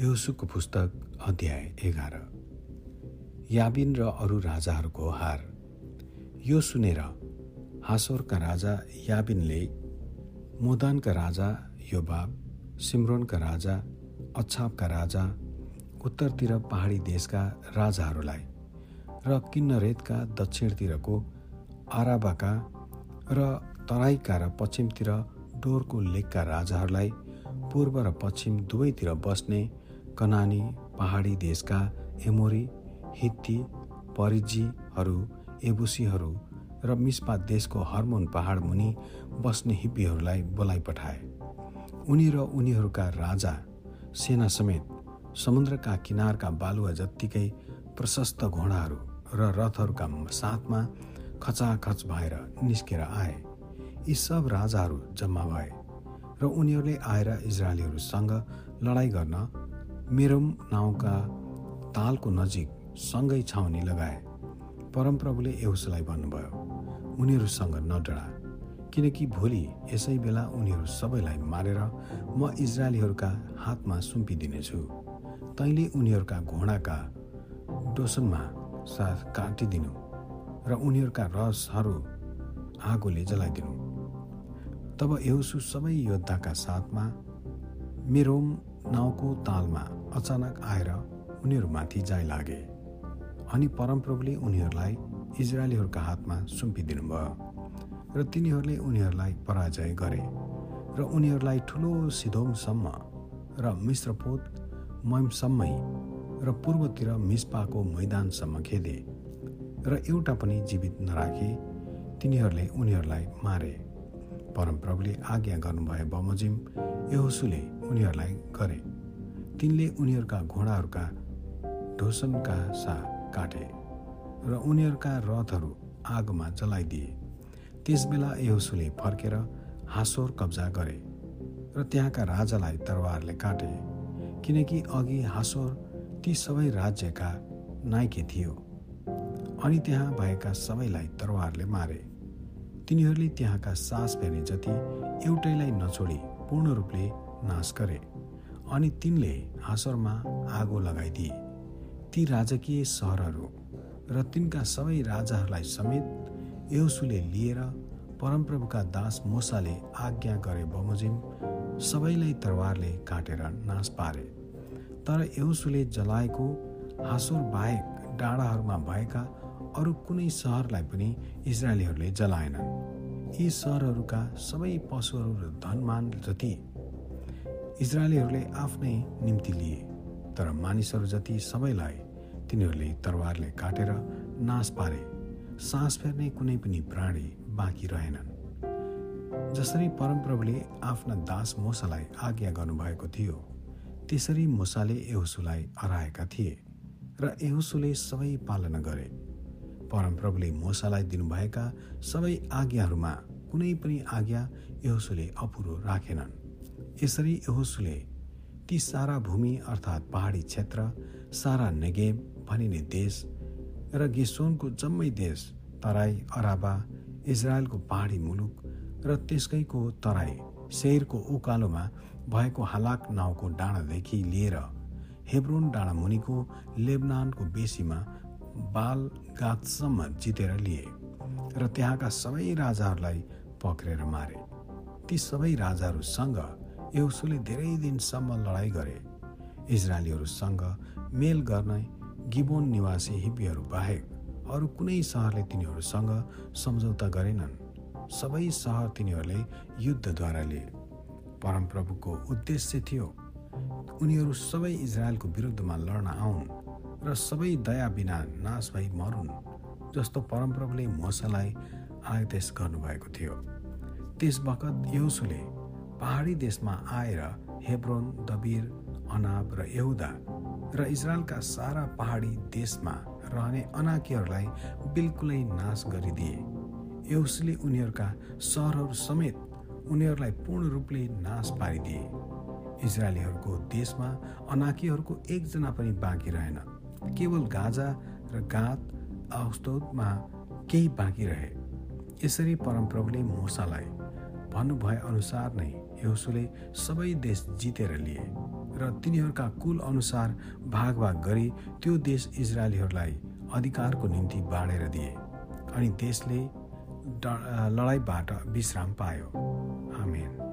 यहोसुको पुस्तक अध्याय एघार। याबिन र अरू राजाहरूको हार। यो सुनेर हासोरका राजा याबिनले मोदानका राजा योबाब सिमरोनका राजा अच्छापका राजा उत्तरतिर पहाडी देशका राजाहरूलाई र किन्नरेतका दक्षिणतिरको आराबाका र तराईका र पश्चिमतिर डोरको लेकका राजाहरूलाई पूर्व र पश्चिम दुवैतिर बस्ने कनानी पहाडी देशका एमोरी हित्ती परिजीहरू एबुसीहरू र मिस्पा देशको हर्मोन पहाड मुनि बस्ने हिप्पीहरूलाई बोलाइ पठाए। उनी र उनीहरूका राजा सेना समेत समुद्रका किनारका बालुवा जत्तिकै प्रशस्त घोडाहरू र रथहरूका साथमा खचाखच भएर निस्केर आए। यी सब राजाहरू जम्मा भए र उनीहरूले आएर इजरायलीहरूसँग लडाइँ गर्न मेरोम नाउँका तालको नजिक सँगै छाउनी लगाए। परमप्रभुले एउसलाई भन्नुभयो उनीहरूसँग नडरा किनकि भोलि यसै बेला उनीहरू सबैलाई मारेर म इजरायलीहरूका हातमा सुम्पिदिनेछु। तैँले उनीहरूका घोडाका डोसनमा साथ काटिदिनु र उनीहरूका रसहरू आगोले जलाइदिनु। तब एउसु सबै योद्धाका साथमा मेरोम नाउँको तालमा अचानक आएर उनीहरूमाथि जाइ लागे अनि परमप्रभुले उनीहरूलाई इजरायलीहरूका हातमा सुम्पिदिनु भयो र तिनीहरूले उनीहरूलाई पराजय गरे र उनीहरूलाई ठुलो सिधोमसम्म र मिश्रपोत मयमसम्मै र पूर्वतिर मिस्पाको मैदानसम्म खेदे र एउटा पनि जीवित नराखे तिनीहरूले उनीहरूलाई मारे। परमप्रभुले आज्ञा गर्नुभए बमोजिम यहोसुले उनीहरूलाई गरे। तिनले उनीहरूका घोडाहरूका ढोसनका सा काटे र उनीहरूका रथहरू आगोमा जलाइदिए। त्यसबेला यहोसुले फर्केर हासोर कब्जा गरे र त्यहाँका राजालाई तरवारले काटे किनकि अघि हासोर ती सबै राज्यका नाइके थियो। अनि त्यहाँ भएका सबैलाई तरवारले मारे। तिनीहरूले त्यहाँका सास फेर्ने जति एउटैलाई नछोडी पूर्ण रूपले नाश गरे। अनि तिनले हाँसरमा आगो लगाइदिए। ती राजकीय सहरहरू र तिनका सबै राजाहरूलाई समेत एउसुले लिएर परमप्रभुका दास मोसाले आज्ञा गरे बमोजिम सबैलाई तरवारले काटेर नाश पारे। तर एउसुले जलाएको हाँसोर बाहेक डाँडाहरूमा भएका अरू कुनै सहरलाई पनि इजरायलीहरूले जलाएनन्। यी सहरहरूका सबै पशुहरू र धनमान जति इजरायलीहरूले आफ्नै निम्ति लिए तर मानिसहरू जति सबैलाई तिनीहरूले तरवारले काटेर नाश पारे सास फेर्ने कुनै पनि प्राणी बाँकी रहेनन्। जसरी परमप्रभुले आफ्ना दास मोसालाई आज्ञा गर्नुभएको थियो त्यसरी मोसाले एहोसुलाई हराएका थिए र एहोसुले सबै पालना गरे। परमप्रभुले मोसालाई दिनुभएका सबै आज्ञाहरूमा कुनै पनि आज्ञा यहोसुले अपुरो राखेनन्। यसरी यहोसुले ती सारा भूमि अर्थात् पहाडी क्षेत्र सारा नेगेब भनिने देश र गेसोनको जम्मै देश तराई अराबा इजरायलको पहाडी मुलुक र त्यसकैको तराई शेरको उकालोमा भएको हालाक नाउँको डाँडादेखि लिएर हेब्रोन डाँडा मुनिको लेबनानको बेसीमा बाल गातसम्म जितेर लिए र त्यहाँका सबै राजाहरूलाई पक्रेर मारे। ती सबै राजाहरूसँग एउसुले धेरै दिनसम्म लडाइँ गरे। इजरायलीहरूसँग मेल गर्ने गिबोन निवासी हिप्पीहरू बाहेक अरू कुनै सहरले तिनीहरूसँग सम्झौता गरेनन्। सबै सहर तिनीहरूले युद्धद्वारा लिए। परमप्रभुको उद्देश्य थियो उनीहरू सबै इजरायलको विरुद्धमा लड्न आउन् र सबै दया बिना नाश भई मरुन् जस्तो परमप्रभुले मोसालाई आदेश गर्नुभएको थियो। त्यस बखत यौसुले पहाडी देशमा आएर हेब्रोन दबिर अनाब र यहुदा र इजरायलका सारा पहाडी देशमा रहने अनाकीहरूलाई बिल्कुलै नाश गरिदिए। एउसले उनीहरूका सहरहरू समेत उनीहरूलाई पूर्ण रूपले नाश पारिदिए। इजरायलीहरूको देशमा अनाकीहरूको एकजना पनि बाँकी रहेन। केवल गाजा र गात औस्तोदमा केही बाँकी रहे। यसरी परमप्रभुले मोसालाई भन्नुभए अनुसार नै यहोसुले सबै देश जितेर लिए र तिनीहरूका कुल अनुसार भाग भाग गरी त्यो देश इजरायलीहरूलाई अधिकारको निम्ति बाँडेर दिए अनि देशले लडाइँबाट विश्राम पायो। आमेन।